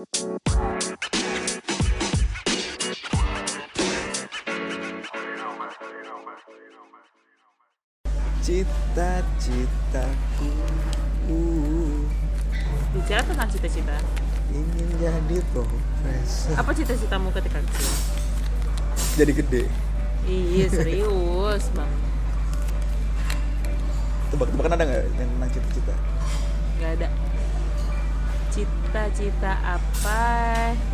Cita-citaku Bicara tentang cita-cita. ingin jadi profesor. Apa cita-citamu ketika kecil? Jadi gede. Iya serius bang. Tebak-tebakan ada nggak yang tentang cita-cita? Gak ada. Cita-cita apa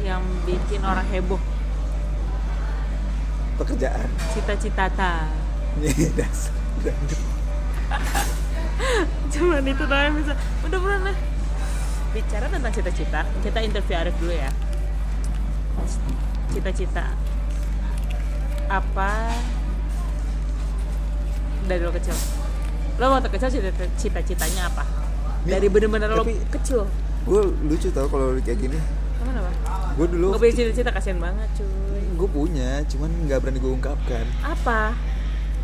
yang bikin orang heboh? Pekerjaan. Cita-cita ta. Cuman itu doang bisa. Udah pernah. Bicara tentang cita-cita, kita interview Arif dulu ya. Cita-cita apa dari lo kecil? Lo waktu kecil cita- cita-citanya apa? Ini- Dari bener-bener lo kecil. Gue lucu tau kalau kayak gini. Gue dulu Gak punya cita-cita kasihan banget cuy. gue punya, cuman nggak berani gue ungkapkan. Apa?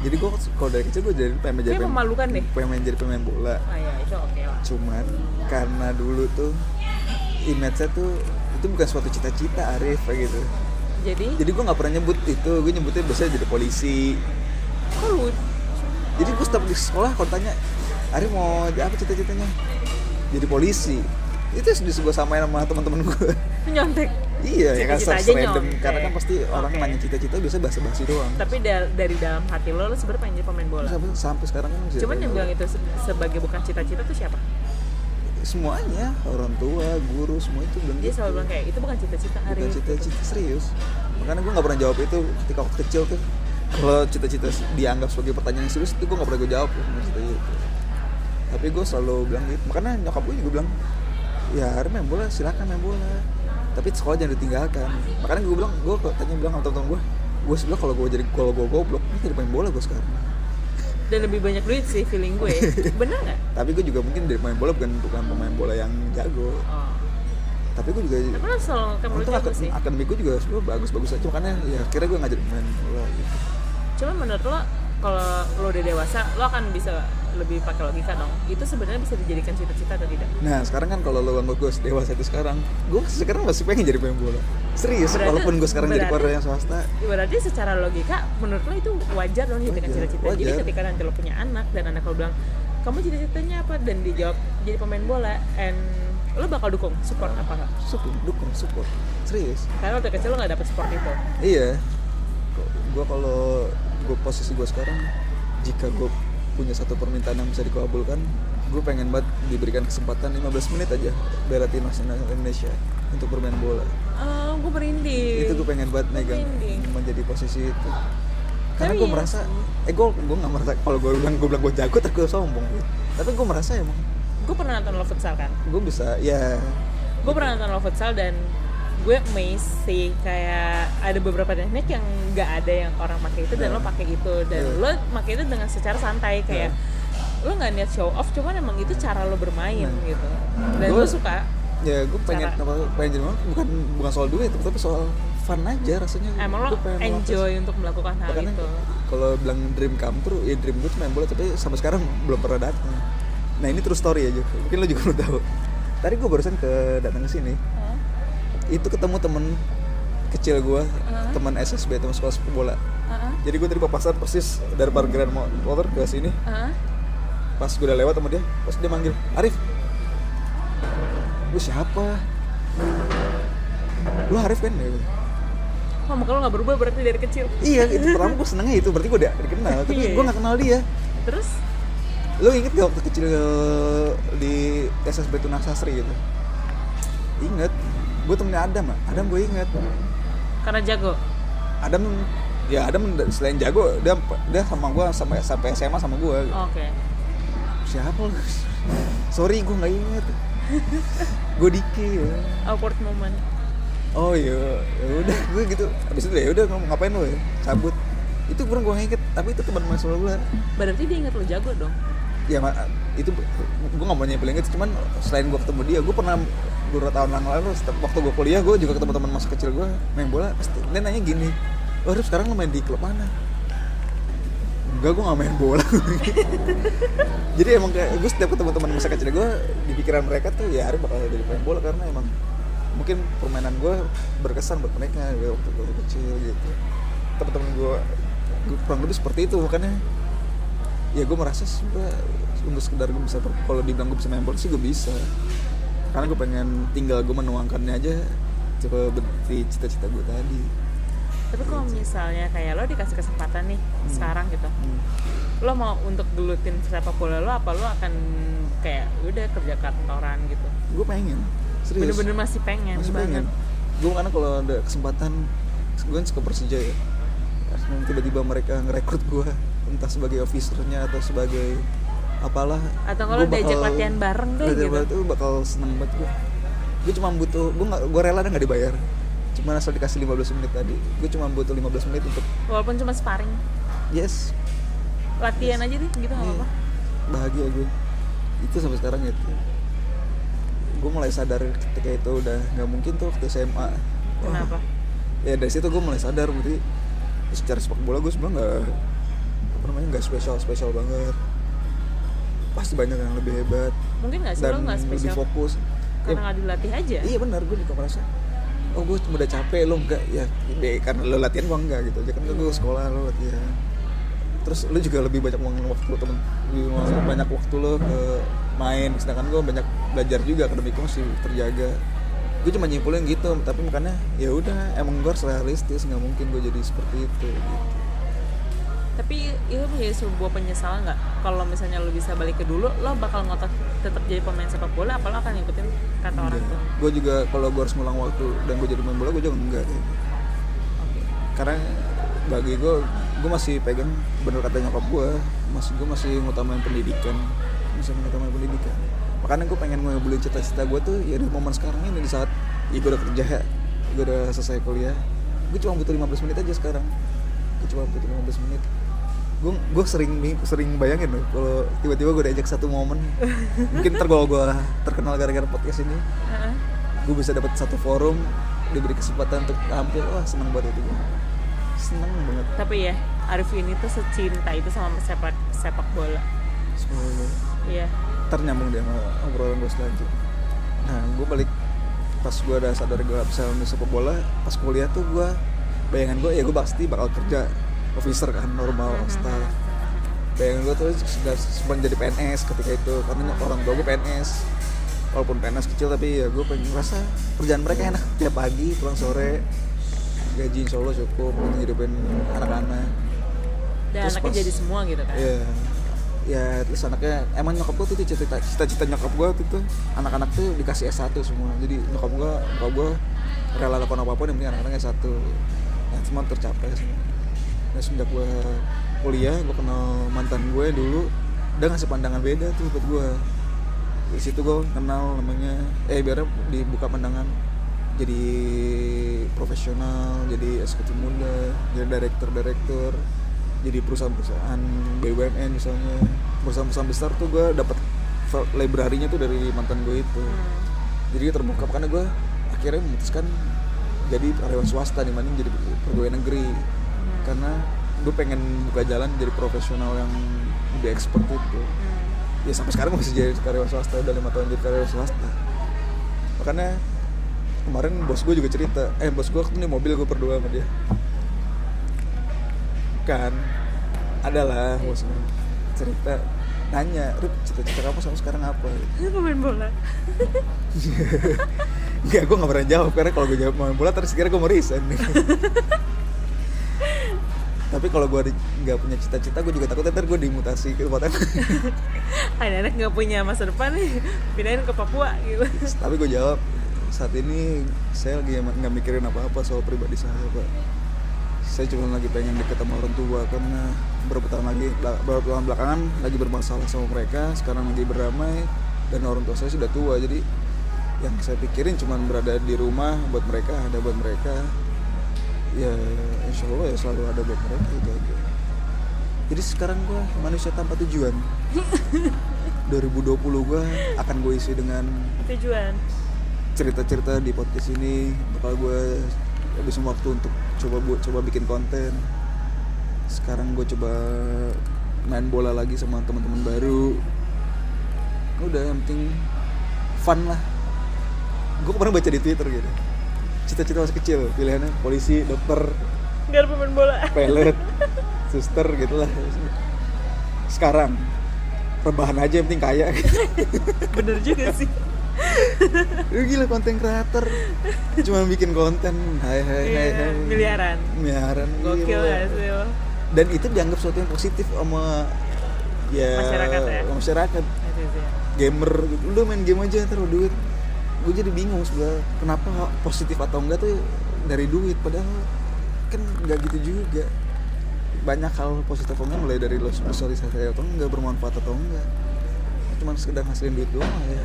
Jadi gue kalau dari kecil gue jadi pengen jadi pemain, memalukan deh. pengen jadi pemain bola. Ah ya itu oke lah. Cuman karena dulu tuh image-nya tuh itu bukan suatu cita-cita Arif kayak gitu. Jadi, Jadi gue nggak pernah nyebut itu, gue nyebutnya biasanya jadi polisi. kok lu Jadi gue setiap di sekolah kalau tanya Arif mau apa cita-citanya? Jadi polisi. Itu gue samain sama teman-teman gue. nyontek? iya, ya kan Cita-cita aja random nyontek. karena kan pasti orang Oke. nanya cita-cita biasanya basa-basi doang. Tapi da- dari dalam hati lo, lo sebenarnya pengen jadi pemain bola. Sampai, sampai sekarang kan Cuman yang bilang itu se- sebagai bukan cita-cita tuh siapa? semuanya orang tua guru semua itu bilang Dia gitu. selalu bilang kayak itu bukan cita-cita bukan Arif. cita-cita serius makanya gue nggak pernah jawab itu ketika waktu kecil tuh kalau cita-cita dianggap sebagai pertanyaan yang serius itu gue nggak pernah gue jawab maksudnya gitu tapi gue selalu bilang gitu makanya nyokap gue juga bilang ya hari main bola silakan main bola tapi sekolah jangan ditinggalkan makanya gue bilang gue tanya bilang sama teman-teman gue gue sebelah kalau gue jadi kalau gue goblok ini jadi main bola gue sekarang Dan lebih banyak duit sih feeling gue. Bener nggak? tapi gue juga mungkin dari pemain bola bukan bukan pemain bola yang jago Oh. tapi gue juga Tapi lo selalu kamu Untung jago ak- sih. akademik gue juga sebenarnya bagus-bagus aja makanya ya akhirnya gue ngajak main bola gitu. Cuman menurut lo kalau lo udah dewasa, lo akan bisa lebih pakai logika dong. Itu sebenarnya bisa dijadikan cita-cita atau tidak? Nah sekarang kan kalau lo anggap gue dewasa itu sekarang Gue sekarang masih pengen jadi pemain bola Serius, Berarti- walaupun gue sekarang jadi berarti- keluarga yang swasta Berarti secara logika, menurut lo itu wajar dong dijadikan Wajar, cita-cita. Jadi ketika nanti lo punya anak dan anak lo bilang, kamu cita-citanya apa? Dan dijawab jadi pemain bola, and lo bakal dukung, support apa nggak? Support, dukung, support Serius Karena waktu kecil lo nggak dapet support itu. Iya Gue kalau gue posisi gue sekarang Jika gue punya satu permintaan yang bisa dikabulkan Gue pengen banget diberikan kesempatan 15 menit aja Bela timnas Indonesia Untuk bermain bola Oh, gue merinding. itu gue pengen banget megang Merinding. menjadi posisi itu karena Tapi gue merasa eh gue gue nggak merasa kalau gue bilang gue bilang gue jago terus gue sombong tapi gue merasa emang Gue pernah nonton lo futsal kan? gue bisa ya Gue pernah nonton lo futsal dan gue amazed sih kayak ada beberapa teknik yang nggak ada yang orang pakai itu dan Nah. lo pakai itu. Dan Iya. lo pakai itu dengan secara santai kayak lo nggak niat show off cuman emang itu cara lo bermain Nah. gitu. Dan gue suka ya gue pengen Cara- apa pengen jadi bukan bukan soal duit tapi soal fun aja rasanya. Emang lo enjoy melakukan- untuk melakukan hal Makanya itu? kalau bilang dream come true ya dream gue tuh main bola tapi sampai sekarang belum pernah datang. Nah ini true story aja. Mungkin lo juga belum tahu. Tadi gue barusan ke datang ke sini? Itu ketemu temen kecil gue Hah? teman SSB teman sekolah sepak bola Heeh. jadi gue tadi papasan persis dari parkiran mo- motor ke sini Heeh. pas gue udah lewat sama dia pas dia manggil Arif lu siapa lu Arif kan Ya. Oh, muka lo nggak berubah berarti dari kecil. iya itu pertama gue senengnya itu berarti gue udah dikenal tapi Iya, gue iya. gak kenal dia Terus lu inget gak waktu kecil eh, di SSB Tunas Sasri gitu inget gue temennya Adam. Adam gue inget karena jago. Adam ya Adam selain jago dia dia sama gue sampai sampai SMA sama gue Oke. siapa lu sorry gue nggak inget gue Diki ya Awkward moment. oh iya ya udah gue gitu abis itu ya udah ngapain lo ya cabut itu kurang gue inget tapi itu teman mahasiswa gue Berarti dia ingat lo jago dong. Ya itu gue nggak mau nyepelin inget cuman selain gue ketemu dia gue pernah beberapa tahun yang lalu waktu gue kuliah gue juga ketemu teman masa kecil gue main bola pasti. Dia nanya gini oh Rif, sekarang lo main di klub mana? Enggak gue gak main bola. Jadi emang kayak gue setiap ketemu teman masa kecil gue di pikiran mereka tuh ya Arif bakal jadi main bola karena emang mungkin permainan gue berkesan buat mereka waktu gue kecil gitu. Teman-teman gue kurang lebih seperti itu makanya ya gue merasa gue untuk sekedar gue bisa kalau dibilang gue bisa main bola sih gue bisa. Karena gue pengen tinggal gue menuangkannya aja coba berarti cita-cita gue tadi. Tapi kalau misalnya kayak lo dikasih kesempatan nih sekarang gitu Hmm. lo mau untuk gelutin sepak bola lo apa lo akan kayak udah kerja kantoran gitu? Gue pengen serius. Bener-bener masih pengen masih banget. pengen. Gue karena kalau ada kesempatan gue kan suka Persija ya. Terus tiba-tiba mereka ngerekrut gue entah sebagai officernya atau sebagai apalah Atau kalau diajak latihan bareng deh, latihan gitu. bareng tuh bakal seneng banget gue gue cuma butuh gue nggak gue rela nggak dibayar. Cuma asal dikasih 15 menit tadi gue cuma butuh 15 menit untuk walaupun cuma sparring. Yes. Latihan aja deh gitu nggak Iya. apa-apa. Bahagia gue itu sampai sekarang itu. Gue mulai sadar ketika itu udah nggak mungkin tuh waktu SMA kenapa? Ya dari situ gue mulai sadar berarti secara sepak bola gue sebenarnya nggak apa namanya nggak spesial spesial banget. Pasti banyak yang lebih hebat. Mungkin nggak sih dan lo nggak lebih spesial fokus. karena Ya, nggak dilatih aja? Iya benar. Gue juga merasa oh gue udah capek lo enggak ya deh, karena lo latihan gue enggak gitu aja. Kan gue sekolah lo latihan. Terus lo juga lebih banyak uang waktu lo temen lebih banyak waktu lo ke main. Sedangkan gue banyak belajar juga akademik gue masih terjaga. Gue cuma nyimpulin gitu tapi makanya ya udah emang gue harus realistis. Nggak mungkin gue jadi seperti itu gitu. Tapi itu menjadi sebuah penyesalan nggak? Kalau misalnya lo bisa balik ke dulu lo bakal ngotot tetap jadi pemain sepak bola apa lo akan ngikutin kata orang tua? Gue juga kalau gue harus ngulang waktu dan gue jadi main bola gue juga enggak gitu. oke. Karena bagi gue gue masih pegang bener kata nyokap gue masih gue masih ngutamain pendidikan. Masih ngutamain pendidikan. Makanya gue pengen ngebeli cita-cita gue tuh ya di momen sekarang ini di saat ya gue udah kerja gue udah selesai kuliah. Gue cuma butuh 15 menit aja sekarang. Gue cuma butuh 15 menit gue gue sering sering bayangin loh kalau tiba-tiba gue diajak satu momen mungkin ntar kalau gue terkenal gara-gara podcast ini Heeh. gue bisa dapat satu forum diberi kesempatan untuk tampil wah seneng banget itu gue seneng banget. Tapi ya Arif ini tuh secinta itu sama sepak sepak bola. Semoga iya. Ntar nyambung deh sama obrolan gue selanjutnya nah gue balik pas gue udah sadar gue bisa main sepak bola pas kuliah tuh gue bayangan gue ya gue pasti bakal kerja officer kan normal staff bayangan gue tuh sudah sempat jadi PNS ketika itu karena orang tua gue PNS walaupun PNS kecil tapi ya gue pengen rasa kerjaan mereka enak tiap pagi pulang sore gaji insya Allah cukup untuk hidupin anak-anak dan Terus anaknya pas- jadi semua gitu kan Iya. Ya terus anaknya emang nyokap gue tuh cita-cita cita-cita nyokap gue tuh, tuh anak-anak tuh dikasih S1 semua. Jadi nyokap gue nyokap gue rela lakukan apa pun yang penting anak-anaknya S1. Nah, semua tercapai semua. Nah, semenjak gue kuliah, gue kenal mantan gue dulu, dia ngasih pandangan beda tuh buat gue. Di situ gue kenal namanya, eh biar dibuka pandangan jadi profesional, jadi eksekutif muda, jadi direktur-direktur, jadi perusahaan-perusahaan BUMN misalnya, perusahaan-perusahaan besar tuh gue dapat library-nya tuh dari mantan gue itu. Hmm. Jadi terbuka karena gue akhirnya memutuskan jadi karyawan swasta dibanding jadi pegawai negeri. Karena gue pengen buka jalan jadi profesional yang lebih expert itu. Hmm. ya sampai sekarang masih jadi karyawan swasta udah lima tahun jadi karyawan swasta. Makanya kemarin bos gue juga cerita eh bos gue waktu ini mobil gue berdua sama dia. Kan adalah bosnya cerita nanya Rip cita-cita kamu sama sekarang apa? Pemain bola? Enggak, gue gak pernah jawab karena kalau gue jawab main bola terus kira gue mau resign. Tapi kalau gue nggak punya cita-cita, gue juga takut ntar gue dimutasi ke lain. anak-anak nggak punya masa depan nih pindahin ke Papua gitu Tapi gue jawab saat ini saya lagi nggak mikirin apa-apa soal pribadi saya, pak. Saya cuma lagi pengen deket sama orang tua karena beberapa tahun lagi, beberapa tahun belakangan lagi bermasalah sama mereka. Sekarang lagi beramai dan orang tua saya sudah tua, jadi yang saya pikirin cuma berada di rumah buat mereka, ada buat mereka. Ya, insya Allah ya selalu ada buat mereka itu aja. Jadi sekarang gue manusia tanpa tujuan. 2020 gue akan gue isi dengan tujuan. cerita-cerita di podcast ini. Bakal gue habisin waktu untuk coba buat coba bikin konten. Sekarang gue coba main bola lagi sama teman-teman baru. Udah yang penting fun lah. Gue pernah baca di twitter gitu cita-cita masih kecil pilihannya polisi dokter Biar pemain bola. pilot suster gitu lah sekarang rebahan aja yang penting kaya. Bener juga sih. lu gila konten kreator. Cuma bikin konten hai hai hai Iya, hai. miliaran. miliaran Gokil sih dan itu dianggap sesuatu yang positif sama ya Masyarakat ya? sama masyarakat. Gamer lu main game aja ntar duit gue jadi bingung sebenarnya kenapa positif atau enggak tuh dari duit? Padahal kan nggak gitu juga. Banyak hal positif atau enggak mulai dari lo sosialisasi atau enggak bermanfaat atau enggak. Cuma sekedar ngasilin duit doang ya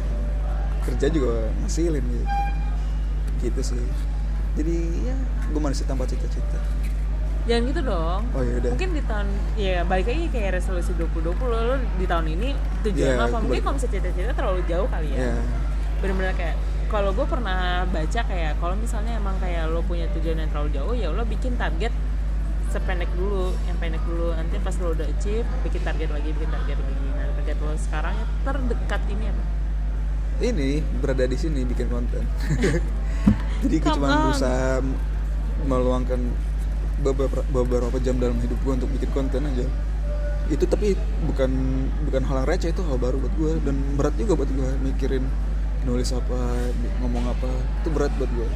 kerja juga ngasilin gitu. Gitu sih. Jadi ya gue masih tanpa cita-cita. Jangan gitu dong. oh ya udah. Mungkin di tahun ya balik lagi kayak resolusi 2020 lo, di tahun ini tujuan lo apa? Mungkin kalau misalnya cita-cita terlalu jauh kali ya. ya Bener-bener kayak kalau gue pernah baca kayak kalau misalnya emang kayak lo punya tujuan yang terlalu jauh ya lo bikin target sependek dulu yang pendek dulu. Nanti pas lo udah achieve bikin target lagi bikin target lagi. Nah target lo sekarang yang terdekat ini apa? Ini berada di sini bikin konten. Jadi gue cuma on. berusaha meluangkan beberapa, beberapa jam dalam hidup gue untuk bikin konten aja. Itu tapi bukan bukan hal yang receh itu hal baru buat gue dan berat juga buat gue mikirin nulis apa ngomong apa itu berat buat gue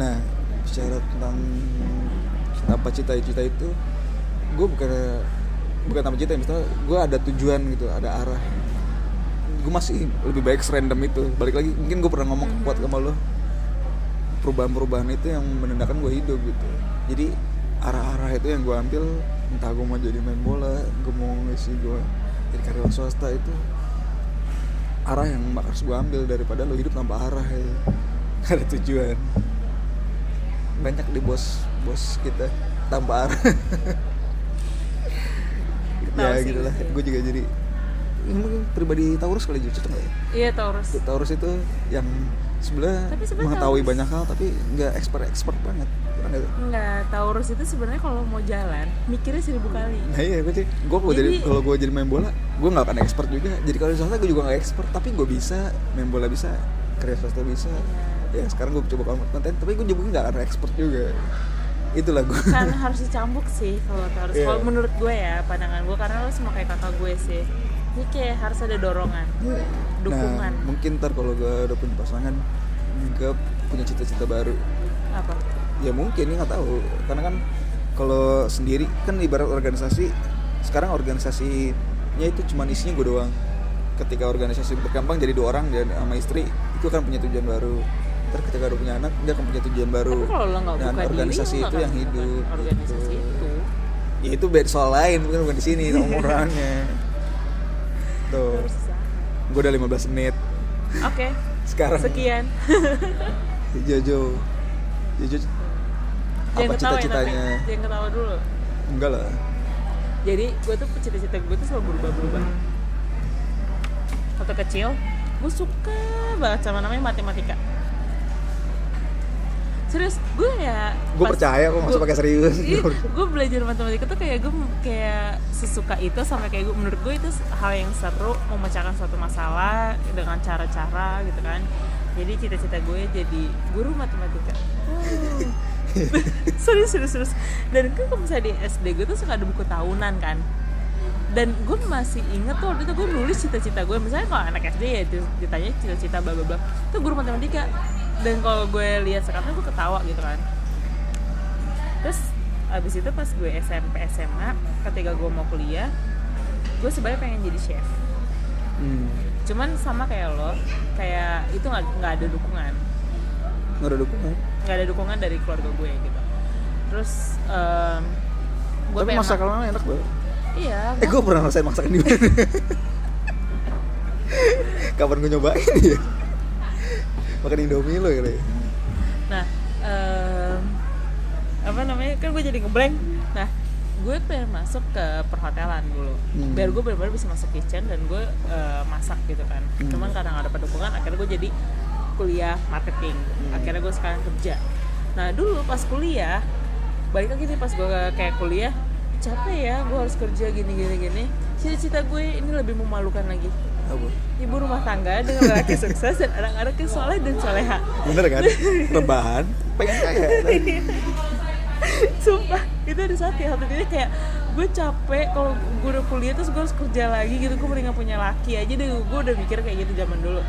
nah bicara tentang apa cita-cita itu gue bukan bukan tanpa cita misalnya gue ada tujuan gitu ada arah. Gue masih lebih baik serandom itu. Balik lagi mungkin gue pernah ngomong kuat sama lo perubahan-perubahan itu yang menandakan gue hidup gitu. Jadi arah-arah itu yang gue ambil entah gue mau jadi main bola gue mau ngisi gue jadi karyawan swasta itu arah yang harus gue ambil daripada lo hidup tanpa arah ya. Ada tujuan. Banyak di bos bos kita tanpa arah. Ya sih, gitulah. iya. gue juga jadi ini mungkin pribadi Taurus kali juga cocok nggak ya? Iya Taurus. Taurus itu yang sebenarnya mengetahui Taurus- banyak hal tapi nggak expert expert banget? Enggak, Taurus itu sebenarnya kalau mau jalan mikirnya seribu kali. nah iya gue sih gue kalau jadi Jadi- kalau gue jadi main bola gue nggak akan expert juga jadi kalau di swasta gue juga nggak expert tapi gue bisa main bola bisa kerja swasta bisa ya sekarang gue coba konten tapi gue juga nggak akan expert juga itulah gue kan harus dicambuk sih kalau Taurus. Iya. Kalau menurut gue ya pandangan gue karena lo sama kayak kakak gue sih. Ini kayak harus ada dorongan, dukungan. nah mungkin ntar kalau gue udah punya pasangan gue punya cita-cita baru Apa? ya mungkin ya nggak tahu karena kan kalau sendiri kan ibarat organisasi sekarang organisasinya itu cuma isinya gue doang. Ketika organisasi berkembang jadi dua orang dan sama istri itu kan punya tujuan baru. Terus ketika udah punya anak dia akan punya tujuan baru. Tapi kalau lo nggak dan buka organisasi diri, itu yang hidup bukan organisasi gitu. itu. ya itu beda soal lain bukan bukan di sini umurannya tuh. Gue udah 15 menit. Oke, sekarang. Sekian. Jojo. Jojo. Jangan apa ya, cita-citanya? Jangan ketawa dulu. enggak lah Jadi gue tuh cita-cita gue tuh selalu berubah-berubah. Waktu kecil, gue suka banget sama namanya matematika. Serius, gue ya. gue percaya kok masih pakai serius gue belajar matematika tuh kayak gue kayak sesuka itu sampai kayak gue menurut gue itu hal yang seru memecahkan suatu masalah dengan cara-cara gitu kan jadi cita-cita gue jadi guru matematika Wow. serius serius serius dan kan kalau misalnya di SD gue tuh suka ada buku tahunan kan. Dan gue masih inget tuh waktu itu gue nulis cita-cita gue. Misalnya kalau anak SD ya ditanya cita-cita bla bla bla. Itu guru matematika. Dan kalau gue lihat sekarang gue ketawa gitu kan. Terus abis itu pas gue SMP SMA ketika gue mau kuliah gue sebenarnya pengen jadi chef. Hmm. cuman sama kayak lo kayak itu nggak nggak ada dukungan. Nggak ada dukungan nggak ada dukungan dari keluarga gue gitu terus em, gue tapi pengen masakannya enak banget iya eh gue pernah ngerasain masakan di mana kapan gue nyobain ya makan indomie lo kali ya? Nah, em, apa namanya? Kan gue jadi ngeblank. Nah, gue pengen masuk ke perhotelan dulu. Hmm. Biar gue benar-benar bisa masuk kitchen dan gue eh, masak gitu kan. Hmm. Cuman karena nggak ada dukungan, akhirnya gue jadi kuliah marketing. Hmm. Akhirnya gue sekarang kerja. Nah, dulu pas kuliah, balik lagi nih pas gue kayak kuliah, capek ya, gue harus kerja gini gini gini. Cita-cita gue ini lebih memalukan lagi. apa ibu rumah tangga dengan laki sukses dan anak-anak yang soleh dan soleha bener kan rebahan pengen kaya sumpah itu ada saat ya satu titik kayak gue capek kalau gue udah kuliah terus gue harus kerja lagi gitu gue mendingan punya laki aja deh gue udah mikir kayak gitu zaman dulu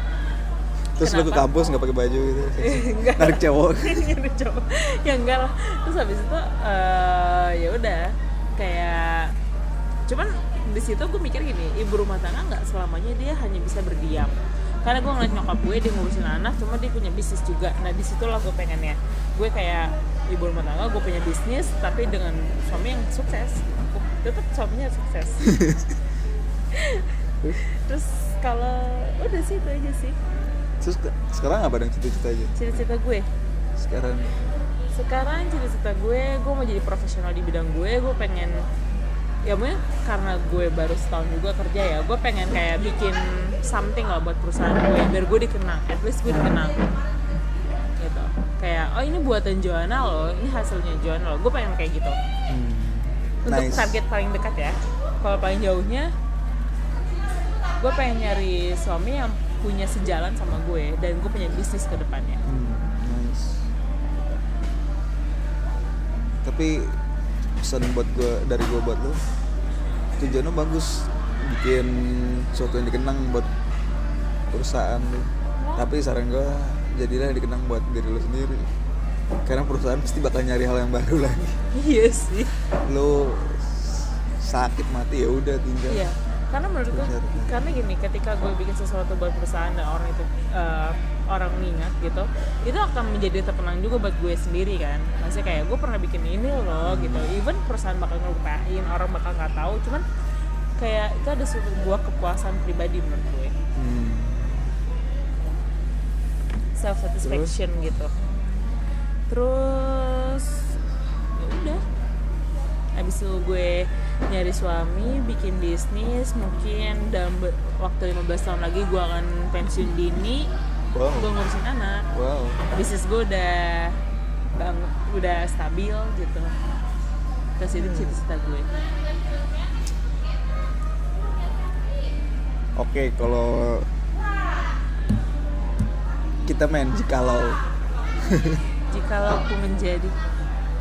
terus lu ke Kenapa? kampus nggak pakai baju gitu. Enggak. narik cowok. Ada cowok. Ya enggak lah. Terus habis itu eh, ya udah. Kayak cuman di situ gue mikir gini ibu rumah tangga nggak selamanya dia hanya bisa berdiam. Karena gue ngeliat nyokap gue dia ngurusin anak cuma dia punya bisnis juga. Nah di situ lah gue pengennya. Gue kayak ibu rumah tangga gue punya bisnis tapi dengan suami yang sukses. Tetap suaminya sukses. Terus kalau udah sih itu aja sih terus sekarang apa dong cita-cita aja cita-cita gue? Sekarang? Sekarang cita-cita gue gue mau jadi profesional di bidang gue. Gue pengen ya mungkin karena gue baru setahun juga kerja ya gue pengen kayak bikin something lah buat perusahaan gue biar gue dikenang at least gue dikenang. Gitu. Kayak oh ini buatan Joanna loh ini hasilnya Joanna loh. Gue pengen kayak gitu. Hmm. untuk nice. target paling dekat ya. Kalau paling jauhnya gue pengen nyari suami yang punya sejalan sama gue dan gue punya bisnis ke depannya Hmm, nice. Tapi pesan buat gue dari gue buat lo, tujuannya bagus, bikin sesuatu yang dikenang buat perusahaan lo. Tapi saran gue jadilah yang dikenang buat diri lo sendiri. Karena perusahaan pasti bakal nyari hal yang baru lagi. iya sih Lo sakit mati ya udah tinggal. Iya, karena menurut gue, Benar. karena gini, ketika gue bikin sesuatu buat perusahaan dan orang itu eh, orang mengingat gitu, itu akan menjadi terkenang juga buat gue sendiri kan. Maksudnya kayak gue pernah bikin ini loh gitu. Even perusahaan bakal ngelupain, orang bakal nggak tahu, cuman kayak itu ada sebuah kepuasan pribadi menurut gue, Hmm. self satisfaction gitu. Terus ya udah habis itu gue nyari suami bikin bisnis mungkin dalam waktu 15 tahun lagi gue akan pensiun dini gue Wow. ngurusin anak. Wow. bisnis gue udah bang udah stabil gitu. Terus itu cita-cita gue. Oke, kalau kita main jikalau. Jikalau aku menjadi.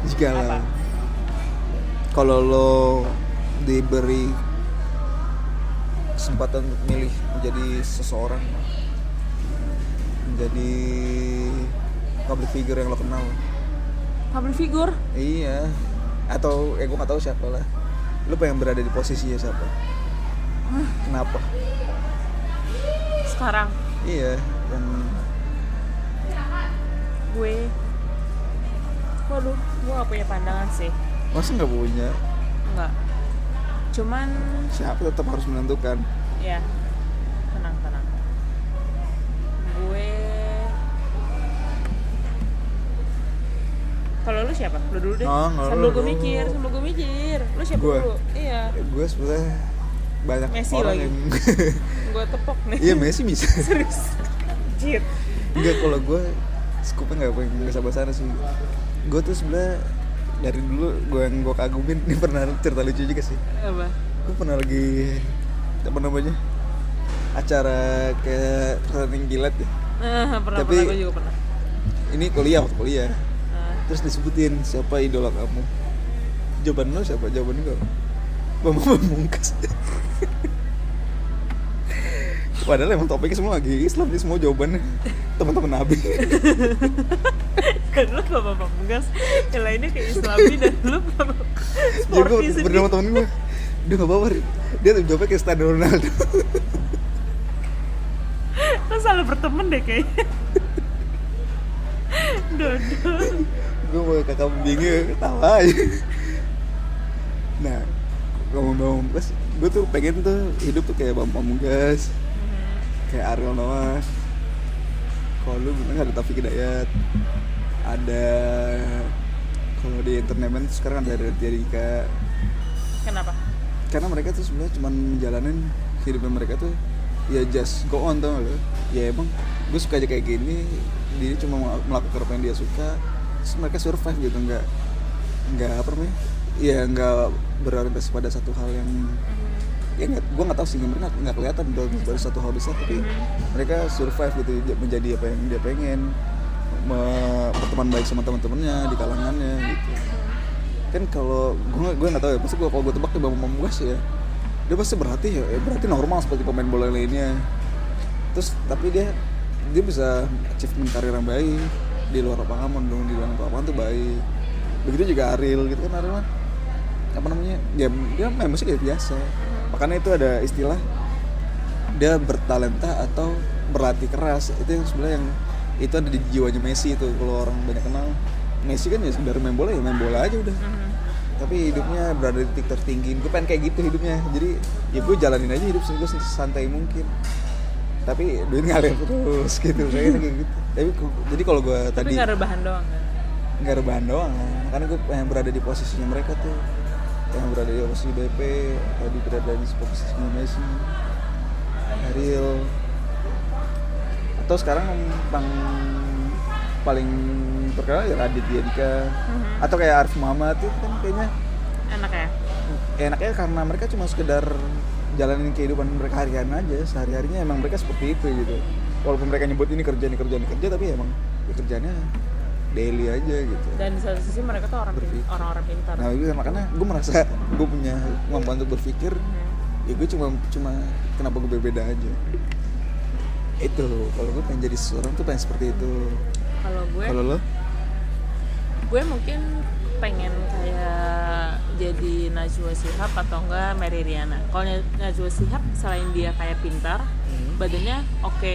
Jikalau. Kalau lo diberi kesempatan untuk milih menjadi seseorang menjadi public figure yang lo kenal. Public figure? Iya. Atau ya gue gak tahu siapa lah. Lo pengen berada di posisinya siapa? Kenapa? Sekarang? Iya yang gue? Waduh gue gak punya pandangan sih. Masa nggak punya? Nggak cuman siapa tetap harus menentukan? Ya tenang tenang. Gue kalau lu siapa? Lu dulu deh. Oh, sambil gue mikir sambil gue mikir. Lu siapa Gue. dulu? Iya. Gue sebenarnya banyak Messi orang lagi. yang gue tepok nih. Iya Messi bisa. Serius. Jit. enggak kalau gue skupnya nggak pengen nggak sabar sana sih. Gue tuh sebenarnya dari dulu gue yang gue kagumin ini pernah cerita lucu juga sih. Apa? Gue pernah lagi apa namanya acara kayak training gilat ya Ah, pernah Tapi- pernah juga pernah. ini kuliah waktu kuliah. Ah, terus disebutin siapa idola kamu. Jawaban lo siapa? Jawaban gue Bambang Pamungkas Padahal emang topiknya semua lagi Islam nih semua jawabannya teman-teman Nabi. dan lu bapak pamungkas yang lainnya kayak islami dan lu bapak Jadi sporty gue sedih berdua temen gue Dia gak bawa. Dia tuh jawabnya kayak Cristiano Ronaldo. Lu selalu berteman deh kayaknya. Dodo Gue mau kakak bingung ketawa aja. Nah ngomong-ngomong Pamungkas Gue tuh pengen tuh hidup tuh kayak Bambang Pamungkas Kayak Ariel Noah Kalau lu bilang ada Taufik Hidayat? Ada Kalau di entertainment sekarang ada Raditya Dika. Kenapa? Karena mereka tuh sebenarnya cuma menjalanin hidupnya mereka tuh ya just go on tau lo ya emang gue suka aja kayak gini dia cuma mel- melakukan apa yang dia suka terus mereka survive gitu nggak nggak apa namanya ya nggak berorientasi pada satu hal yang ya nggak gue nggak tahu sih mereka nggak- kelihatan dari, dari satu hal besar tapi mereka survive gitu menjadi apa yang dia pengen me- berteman baik sama teman-temannya di kalangannya gitu. Kan kalau gue gue nggak tahu ya pasti gue kalau gue tebak tuh bang Pamungkas ya dia pasti berarti ya eh, berarti normal seperti pemain bola lainnya. Terus tapi dia dia bisa achievement karir yang baik di luar lapangan dong di dalam lapangan tuh baik. Begitu juga Ariel gitu kan Ariel apa namanya ya dia main musik kayak biasa makanya itu ada istilah dia bertalenta atau berlatih keras. Itu yang sebenarnya yang itu ada di jiwanya Messi itu. Kalau orang banyak kenal Messi kan ya sekedar main bola ya main bola aja udah. Mhm. tapi hidupnya berada di titik tertinggi. Gue pengen kayak gitu hidupnya. Jadi ya gue jalanin aja hidup gue santai mungkin. Tapi duit ngalir terus gitu. Kayaknya kayak gitu. Tapi jadi kalau gue tadi nggak rebahan doang kan? Nggak rebahan doang. Makanya gue pengen berada di posisinya mereka tuh yang berada di posisi BP tadi berada di posisinya Messi Ariel atau sekarang yang paling terkenal ya Raditya Dika. Mhm. atau kayak Arif Muhammad itu kan kayaknya enak ya enaknya karena mereka cuma sekedar jalanin kehidupan mereka harian aja. Sehari harinya emang mereka seperti itu gitu. Walaupun mereka nyebut ini kerja ini kerja ini kerja tapi emang ya kerjanya daily aja gitu. Dan di satu sisi mereka tuh orang Berpikir. orang-orang pintar. Nah itu makanya gue merasa gue punya kemampuan untuk berpikir. Mhm. ya gue cuma cuma kenapa gue berbeda aja. Itu. Kalau gue pengen jadi seseorang tuh pengen seperti itu. Kalau gue kalau lo? gue mungkin pengen kayak jadi Najwa Shihab atau enggak Mary Riana. Kalau Naj- Najwa Shihab selain dia kayak pintar Hmm. badannya oke.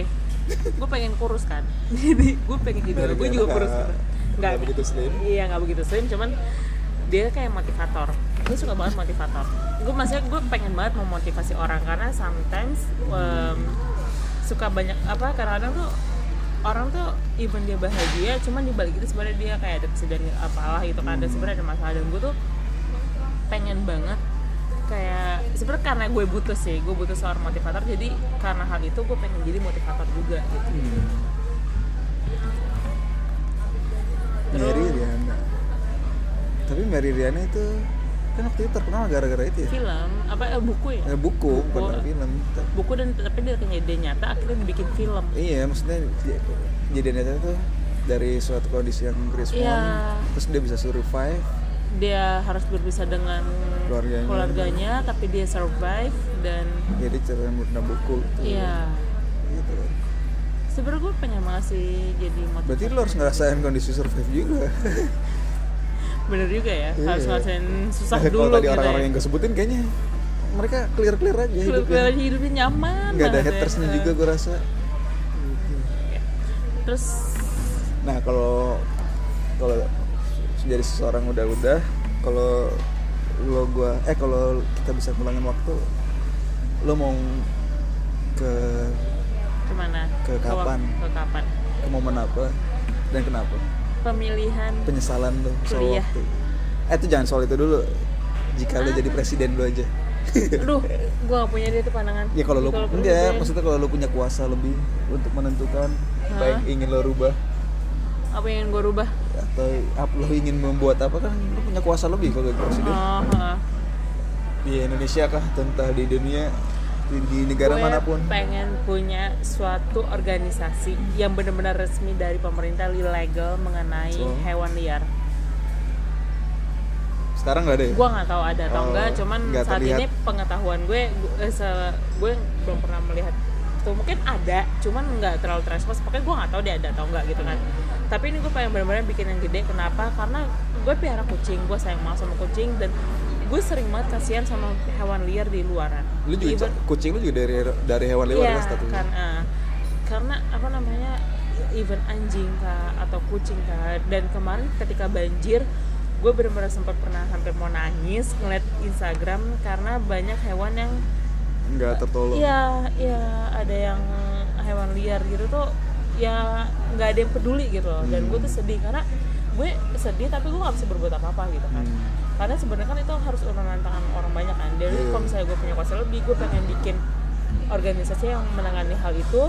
Gue pengen kurus kan. Jadi gue pengen jadi gue juga kurus nggak begitu slim. iya nggak begitu slim cuman dia kayak motivator. Gue suka banget motivator. Gue maksudnya gue pengen banget memotivasi orang karena sometimes um, suka banyak apa kadang-kadang tuh orang tuh even dia bahagia cuman di balik itu sebenarnya dia kayak ada kesedihan apalah gitu kan dan sebenarnya ada masalah. Dan gue tuh pengen banget kayak sebenarnya karena gue butuh sih gue butuh seorang motivator jadi karena hal itu gue pengen jadi motivator juga gitu Terus- Mary Riana tapi Mary Riana itu kan waktu itu terkenal gara-gara itu ya film apa eh, buku ya Eh, buku bukan Buku. film buku dan tapi dia kejadian nyata akhirnya dibikin film iya maksudnya j- kejadiannya itu dari suatu kondisi yang krisis Iya. terus dia bisa survive dia harus berpisah dengan Keluarganya. keluarganya, tapi dia survive dan jadi menggunakan buku gitu. iya gitu. Sebenarnya gue pengen banget sih jadi motivator berarti lo harus ngerasain kondisi survive juga bener juga ya Iya. harus ngerasain susah Kalau dulu tadi gitu orang-orang ya yang gue sebutin kayaknya mereka clear clear aja Clear- hidupnya clear aja hidupnya nyaman nggak ada ya. hatersnya Eh, juga gue rasa terus nah kalau kalau jadi seseorang udah-udah kalau lo gua eh kalau kita bisa ngulangin waktu lo mau ke ke mana? Ke kapan? ke kapan? Ke momen apa? Dan kenapa? Pemilihan penyesalan lo soal waktu. Eh itu jangan soal itu dulu. Jika lo jadi presiden lo aja. Aduh gue gak punya dia tuh pandangan. Ya kalau lo enggak presiden, maksudnya kalau lo punya kuasa lebih untuk menentukan Hah? yang ingin lo rubah. Apa yang gue rubah? Atau apa lo ingin membuat apa kan lo punya kuasa lebih kalau jadi presiden. Oh, heeh. di Indonesia kah entah di dunia di, di negara gue mana pun pengen punya suatu organisasi yang benar-benar resmi dari pemerintah legal mengenai So? hewan liar. sekarang nggak ada ya Gue nggak tahu ada atau Oh, enggak, cuman nggak saat terlihat. ini pengetahuan gue, gue, eh, se- gue belum pernah melihat tuh mungkin ada, cuman nggak terlalu transpose. Makanya gue nggak tahu dia ada atau enggak gitu kan. Tapi ini gue pengen benar-benar bikin yang gede. Kenapa? Karena gue pelihara kucing, gue sayang banget sama kucing dan gue sering banget kasihan sama hewan liar di luaran. lu juga Even- kucing lu juga dari dari hewan liar Iya, kan kan, eh, karena apa namanya even anjing kah atau kucing kah. Dan kemarin ketika banjir gue benar-benar sempat pernah sampai mau nangis ngeliat Instagram karena banyak hewan yang nggak tertolong. Iya iya ada yang hewan liar gitu tuh ya nggak ada yang peduli gitu loh. Dan Hmm. gue tuh sedih karena gue sedih tapi gue nggak bisa berbuat apa-apa gitu kan Hmm. karena sebenarnya kan itu harus urunan tangan orang banyak kan jadi Iya. kalau misalnya gue punya kuasa lebih gue pengen bikin organisasi yang menangani hal itu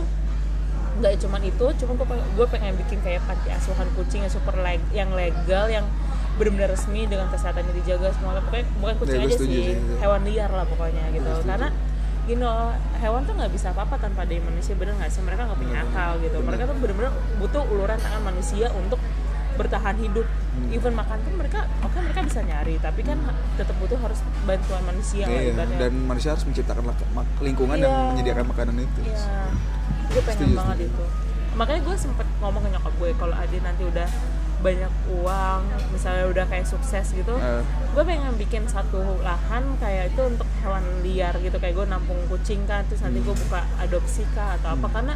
nggak cuman itu cuma gue pengen, gue pengen bikin kayak panti asuhan kucing yang super leg yang legal yang benar-benar resmi dengan kesehatannya dijaga semua pokoknya bukan kucing Ya, aja sih sih, iya. hewan liar lah pokoknya gitu Gue setuju. karena gini loh hewan tuh nggak bisa apa-apa tanpa ada manusia bener nggak sih mereka nggak punya Bener. akal gitu mereka tuh bener-bener butuh uluran tangan manusia untuk bertahan hidup Hmm. even makan pun mereka oke mereka bisa nyari tapi kan tetap butuh harus bantuan manusia lah Iya, ibaratnya. dan manusia harus menciptakan lingkungan Iya. dan menyediakan makanan itu Iya, gue pengen Setuju, banget setuju. itu. Makanya gue sempet ngomong ke nyokap gue kalau Adi nanti udah banyak uang, misalnya udah kayak sukses gitu, Eh, gue pengen bikin satu lahan kayak itu untuk hewan liar gitu, kayak gue nampung kucing kan, terus nanti gue buka adopsi kah atau apa Hmm. karena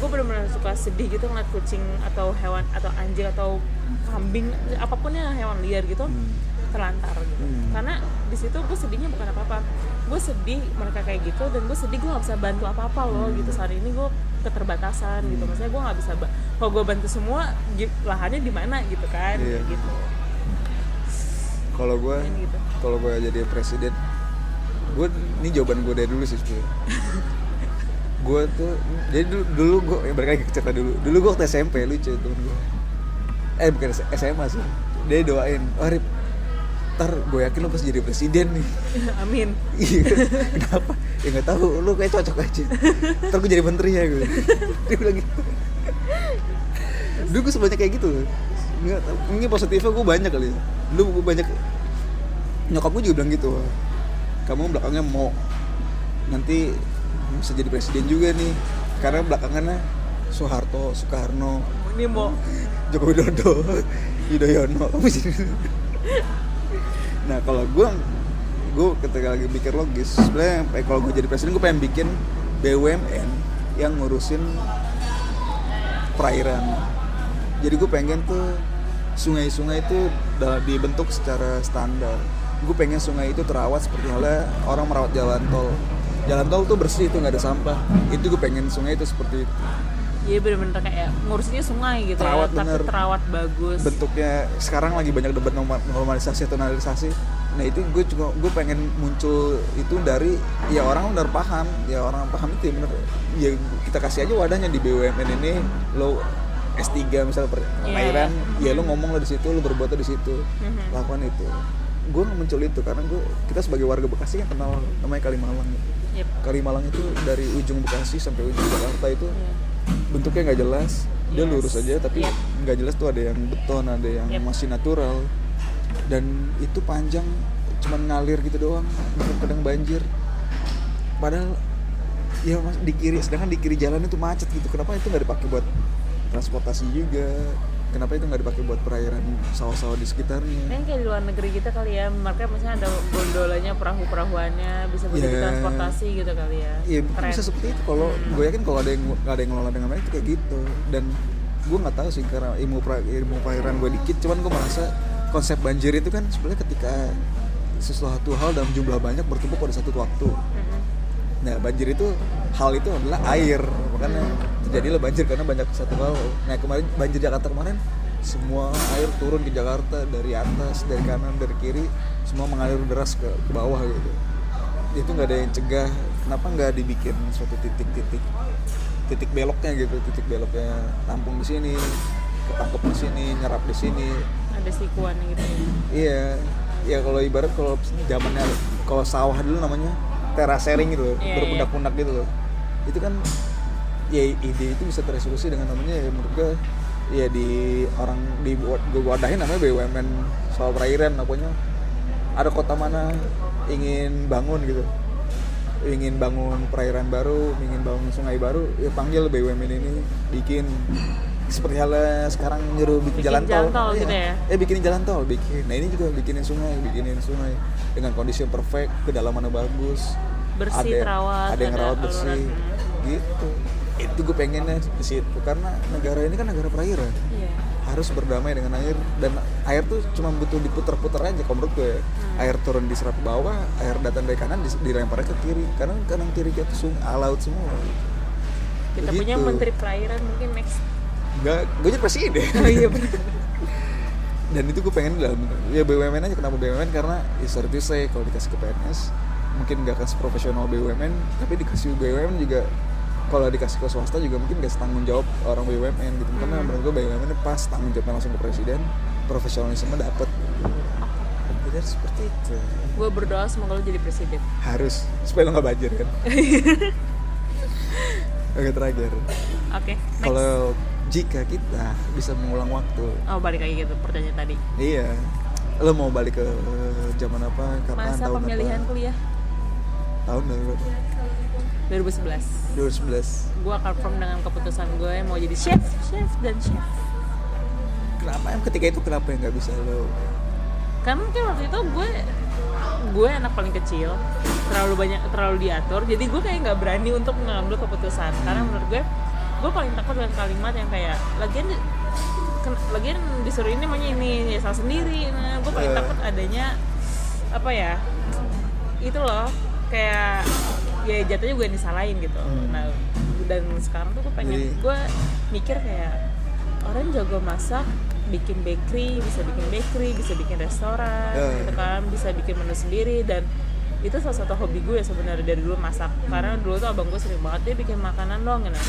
gue benar-benar suka sedih gitu ngeliat kucing atau hewan atau anjing atau kambing apa pun ya hewan liar gitu Hmm. terlantar gitu Hmm. karena di situ gue sedihnya bukan apa-apa gue sedih mereka kayak gitu dan gue sedih gue nggak bisa bantu apa-apa loh Hmm. gitu saat ini gue keterbatasan gitu maksudnya gue nggak bisa kalau gue bantu semua lahannya di mana gitu kan. Kayak gitu kalau gue gitu kalau gue jadi presiden gue ini jawaban gue dari dulu sih gue tuh jadi dulu dulu gue ya balik lagi ke cerita dulu. Dulu gue waktu SMP lucu temen gue eh bukan SMA sih. Dia doain oh Rip ntar gue yakin lo pasti jadi presiden nih. Amin. Iya. Kenapa? Ya nggak tahu lu kayak cocok aja. Ntar gue jadi menteri ya gue dia bilang gitu. Dulu gue sebanyak kayak gitu. Nggak tahu ini positifnya gue banyak kali. Dulu gue banyak nyokap gue juga bilang gitu. Kamu belakangnya mau. Nanti bisa jadi presiden juga nih. Karena belakangannya Soeharto Soekarno ini mau Joko Widodo Yudhoyono. Nah kalau gue gue ketika lagi mikir logis sebenarnya kalau gue jadi presiden gue pengen bikin BUMN yang ngurusin perairan. Jadi gue pengen tuh sungai-sungai itu dibentuk secara standar. Gue pengen sungai itu terawat seperti halnya orang merawat jalan tol jalan tol tuh bersih tuh nggak ada sampah. Itu gue pengen sungai itu seperti itu. Iya bener-bener kayak ngurusinnya sungai gitu Terawat ya, tapi bener. terawat bagus. bentuknya sekarang lagi banyak debat norma- normalisasi atau normalisasi. Nah itu gue juga gue pengen muncul itu dari ya orang udah paham. Ya orang paham itu ya bener. Ya kita kasih aja wadahnya di BUMN ini lo S3 misalnya per- Iya, perairan iya. ya lo ngomong lo di situ lo berbuat di situ. Mhm. lakukan itu. Gue muncul itu karena gue kita sebagai warga Bekasi kan kenal namanya Kalimalang Yep. Kalimalang itu dari ujung Bekasi sampai ujung Jakarta itu Iya. bentuknya nggak jelas dia Yes. lurus aja tapi Yep. nggak jelas tuh ada yang beton ada yang Yep. masih natural dan itu panjang cuman ngalir gitu doang kadang banjir padahal ya mas di kiri sedangkan di kiri jalan itu macet gitu kenapa itu nggak dipakai buat transportasi juga kenapa itu nggak dipakai buat perairan sawah-sawah di sekitarnya Kan kayak di luar negeri kita kali ya, mereka misalnya ada gondolanya, perahu-perahuannya, bisa buat Iya. transportasi gitu kali ya. Iya Keren. bisa seperti itu kalau Hmm. gue yakin kalau ada yang ada yang ngelola dengan baik itu kayak gitu dan gue nggak tahu sih karena ilmu pra- ilmu perairan gue dikit cuman gue merasa konsep banjir itu kan sebenarnya ketika sesuatu hal dalam jumlah banyak bertumpuk pada satu waktu Mhm. nah banjir itu hal itu adalah air makanya terjadilah banjir karena banyak satu hal. Nah kemarin banjir Jakarta kemarin semua air turun ke Jakarta dari atas dari kanan dari kiri semua mengalir deras ke, ke bawah gitu. Itu nggak ada yang cegah. Kenapa nggak dibikin suatu titik-titik titik beloknya gitu titik beloknya tampung di sini ketangkep di sini nyerap di sini. Ada sikuannya gitu. Ya. iya. Ya kalau ibarat kalau zamannya kalau sawah dulu namanya terasering gitu loh Iya, berpundak-pundak gitu loh. Itu kan ya ide itu bisa tereksekusi dengan namanya ya menurut gue ya di orang di gue wadahin namanya BUMN soal perairan pokoknya. Ada kota mana ingin bangun gitu. Ingin bangun perairan baru ingin bangun sungai baru ya panggil BUMN ini bikin seperti halnya sekarang nyuruh bikin, Bikin jalan tol, jalan tol. Iya. gitu ya? eh bikinin jalan tol bikin. Nah ini juga bikinin sungai bikinin sungai. Dengan kondisi yang perfect kedalamannya bagus. Bersih, ada, terawat, ada yang rawat bersih. Gitu itu gue pengennya di situ karena negara ini kan negara perairan Iya. harus berdamai dengan air dan air tuh cuma butuh diputer-puter aja kalau menurut gue ya. Hmm. air turun diserap ke bawah air datang dari kanan dilempar ke kiri karena kanan kiri kita sung laut semua Kita Begitu. punya menteri perairan mungkin next. Enggak, gue jadi presiden Oh iya benar. dan itu gue pengen dalam ya BUMN aja kenapa BUMN karena ya sorry to say kalau dikasih ke PNS mungkin gak akan seprofesional BUMN tapi dikasih BUMN juga kalau dikasih ke swasta juga mungkin gak setanggung jawab orang BUMN gitu. Karena Hmm. menurut gue BUMN pas tanggung jawabnya langsung ke presiden profesionalisme dapet. Jadi harus seperti itu. Gue berdoa semoga lo jadi presiden. Harus supaya lo nggak banjir kan. Oke terakhir. Oke next. Kalau jika kita bisa mengulang waktu. Oh balik lagi gitu pertanyaan tadi. Iya. Lo mau balik ke zaman apa? Kapan? Masa tahun pemilihan apa kuliah? Tahun berapa 2011 2011 gue confirm dengan keputusan gue mau jadi chef chef dan chef. Kenapa em ketika itu kenapa yang nggak bisa lo? Karena kan waktu itu gue gue anak paling kecil terlalu banyak terlalu diatur jadi gue kayak nggak berani untuk mengambil keputusan. Karena menurut gue gue paling takut dengan kalimat yang kayak lagian lagian disuruh ini maunya ini ya salah sendiri. Nah gue paling Eh. takut adanya apa ya itu loh kayak ya jatuhnya gue yang disalahin gitu. Hmm. nah dan sekarang tuh gue pengen Jadi- gue mikir kayak orang jago masak bikin bakery bisa bikin bakery bisa bikin restoran Eh. gitu kan bisa bikin menu sendiri dan itu salah satu hobi gue sebenarnya dari dulu masak. Karena dulu tuh abang gue sering banget dia bikin makanan dong gitu.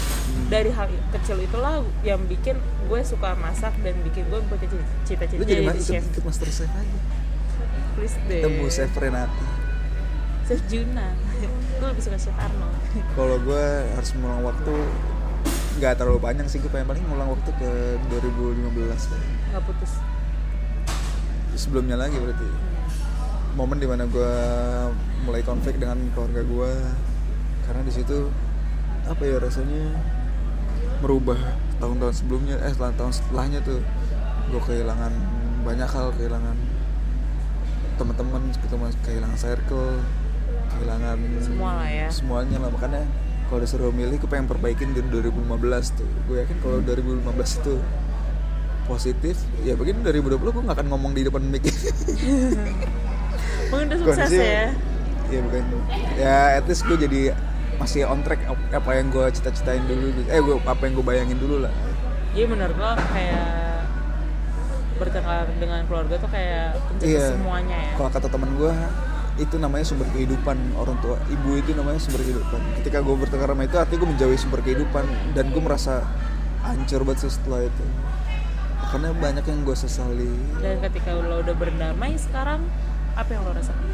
dari hal kecil itulah yang bikin gue suka masak dan bikin gue punya cita-cita jadi jadi chef. ikut master chef aja. Please deh. Temu chef Renati. Chef Juna gue lebih suka chef Arnold kalau gue harus mengulang waktu nggak terlalu panjang sih gue pengen paling ngulang waktu ke 2015 kali. nggak putus. Sebelumnya lagi berarti. Momen di mana gue mulai konflik dengan keluarga gue karena di situ apa ya rasanya merubah tahun-tahun sebelumnya eh setelah tahun setelahnya tuh gue kehilangan banyak hal kehilangan teman-teman kehilangan circle kehilangan Semua lah ya. semuanya lah. Makanya kalau disuruh milih gue pengen perbaikin di 2015 tuh. Gue yakin kalau 2015 itu positif ya begini 2020 gue gak akan ngomong di depan mic. Mungkin udah sukses Kondisi- ya. Ya bukan. Ya at least gue jadi masih on track ap- apa yang gue cita-citain dulu gitu. eh gue apa yang gue bayangin dulu lah. Jadi menurut lo kayak bertengkar dengan keluarga tuh kayak pencetus Iya. semuanya ya. Kalau kata teman gue itu namanya sumber kehidupan orang tua. Ibu itu namanya sumber kehidupan. Ketika gue bertengkar sama itu artinya gue menjauhi sumber kehidupan dan gue merasa hancur banget sih setelah itu. Karena banyak yang gue sesali. Dan ketika lo udah berdamai sekarang apa yang lo rasakan?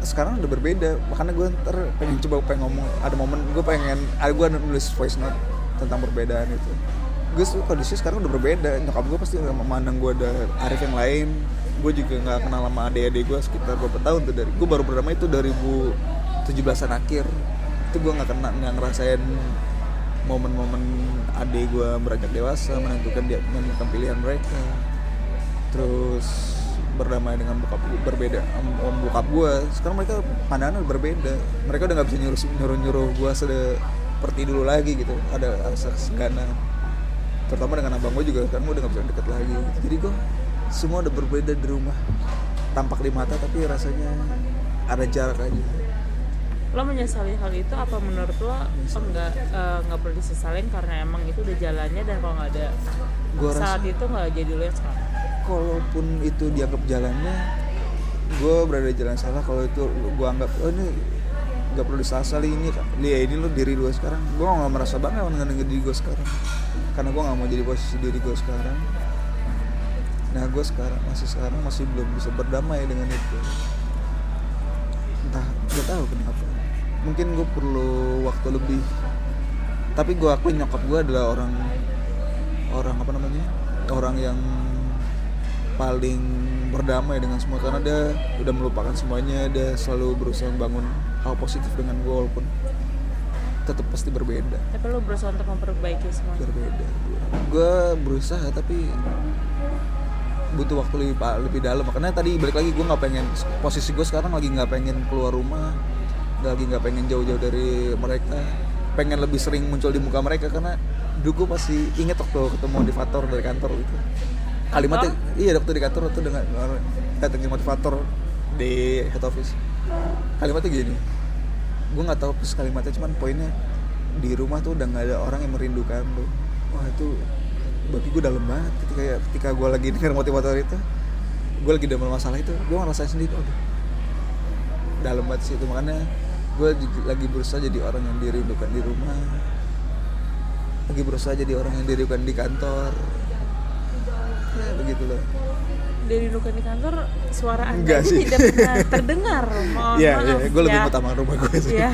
Sekarang udah berbeda. Makanya gue ntar pengen coba pengen ngomong. Ada momen gue pengen ada gue nulis voice note tentang perbedaan itu. Gue kondisi sekarang udah berbeda. Nyokap gue pasti memandang gue ada Arif yang lain gue juga nggak kenal sama adik-adik gue sekitar beberapa tahun tuh dari gue baru berdamai itu 2017an akhir. Itu gue nggak kena nggak ngerasain momen-momen adik gue beranjak dewasa menentukan dia menentukan pilihan mereka. Terus berdamai dengan bokap gue berbeda om, bokap gue sekarang mereka pandangan berbeda. Mereka udah nggak bisa nyuruh nyuruh nyuruh gue seperti dulu lagi gitu. Ada rasa keseganan terutama dengan abang gue juga kan gue udah nggak bisa deket lagi. Jadi gue semua udah berbeda di rumah. Tampak di mata tapi rasanya ada jarak aja. Lo menyesali hal itu apa menurut lo? Enggak eh, nggak perlu disesalin karena emang itu udah jalannya dan kalau nggak ada Gua saat rasa- itu nggak jadi lo yang sekarang kalaupun itu dianggap jalannya gue berada di jalan salah. Kalau itu gue anggap oh ini nggak perlu disasali ini ya ini lo diri gue sekarang. Gue nggak merasa bangga dengan diri gue sekarang. Karena gue nggak mau jadi posisi diri gue sekarang nah gue sekarang masih sekarang masih belum bisa berdamai dengan itu. Entah gak tahu kenapa. Mungkin gue perlu waktu lebih. Tapi gue akuin nyokap gue adalah orang orang apa namanya? Orang yang paling berdamai dengan semua karena dia udah melupakan semuanya. Dia selalu berusaha membangun hal positif dengan gue walaupun tetap pasti berbeda. Tapi lo berusaha untuk memperbaiki semuanya berbeda. Gue berusaha tapi butuh waktu lebih lebih dalam. Makanya tadi balik lagi gue nggak pengen posisi gue sekarang lagi nggak pengen keluar rumah lagi nggak pengen jauh-jauh dari mereka. Pengen lebih sering muncul di muka mereka karena dulu gue pasti inget waktu ketemu motivator dari kantor itu. Kalimatnya iya waktu di kantor waktu dengan datengin motivator di head office. Kalimatnya gini gue nggak tahu kalimatnya cuman poinnya di rumah tuh udah nggak ada orang yang merindukan lo wah itu bagi gue dalam banget. Ketika ketika gue lagi dengar motivator itu gue lagi dalam masalah itu gue ngerasain sendiri oh dalam banget sih itu. Makanya gue lagi berusaha jadi orang yang dirindukan di rumah. Lagi berusaha jadi orang yang dirindukan di kantor. Ya begitu gitu loh dirindukan di kantor suara anda Enggak sih. tidak pernah terdengar. Mohon Iya, maaf iya, gue lebih ya. utama rumah gue sih. ya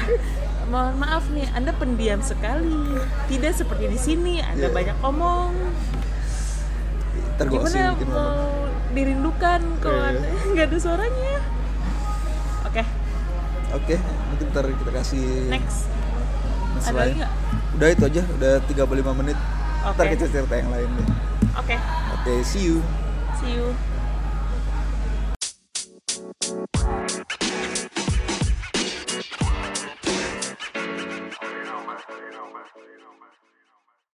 mohon maaf nih anda pendiam sekali. Tidak seperti di sini anda Iya. banyak omong Ntar gimana bikin mau ngomong. dirindukan kalau Iya. anda nggak ada suaranya oke Oke, mungkin ntar kita kasih next next ada lagi nggak Udah itu aja, udah 35 menit. Oke. Ntar kita cerita yang lain deh. oke Oke, see you. see you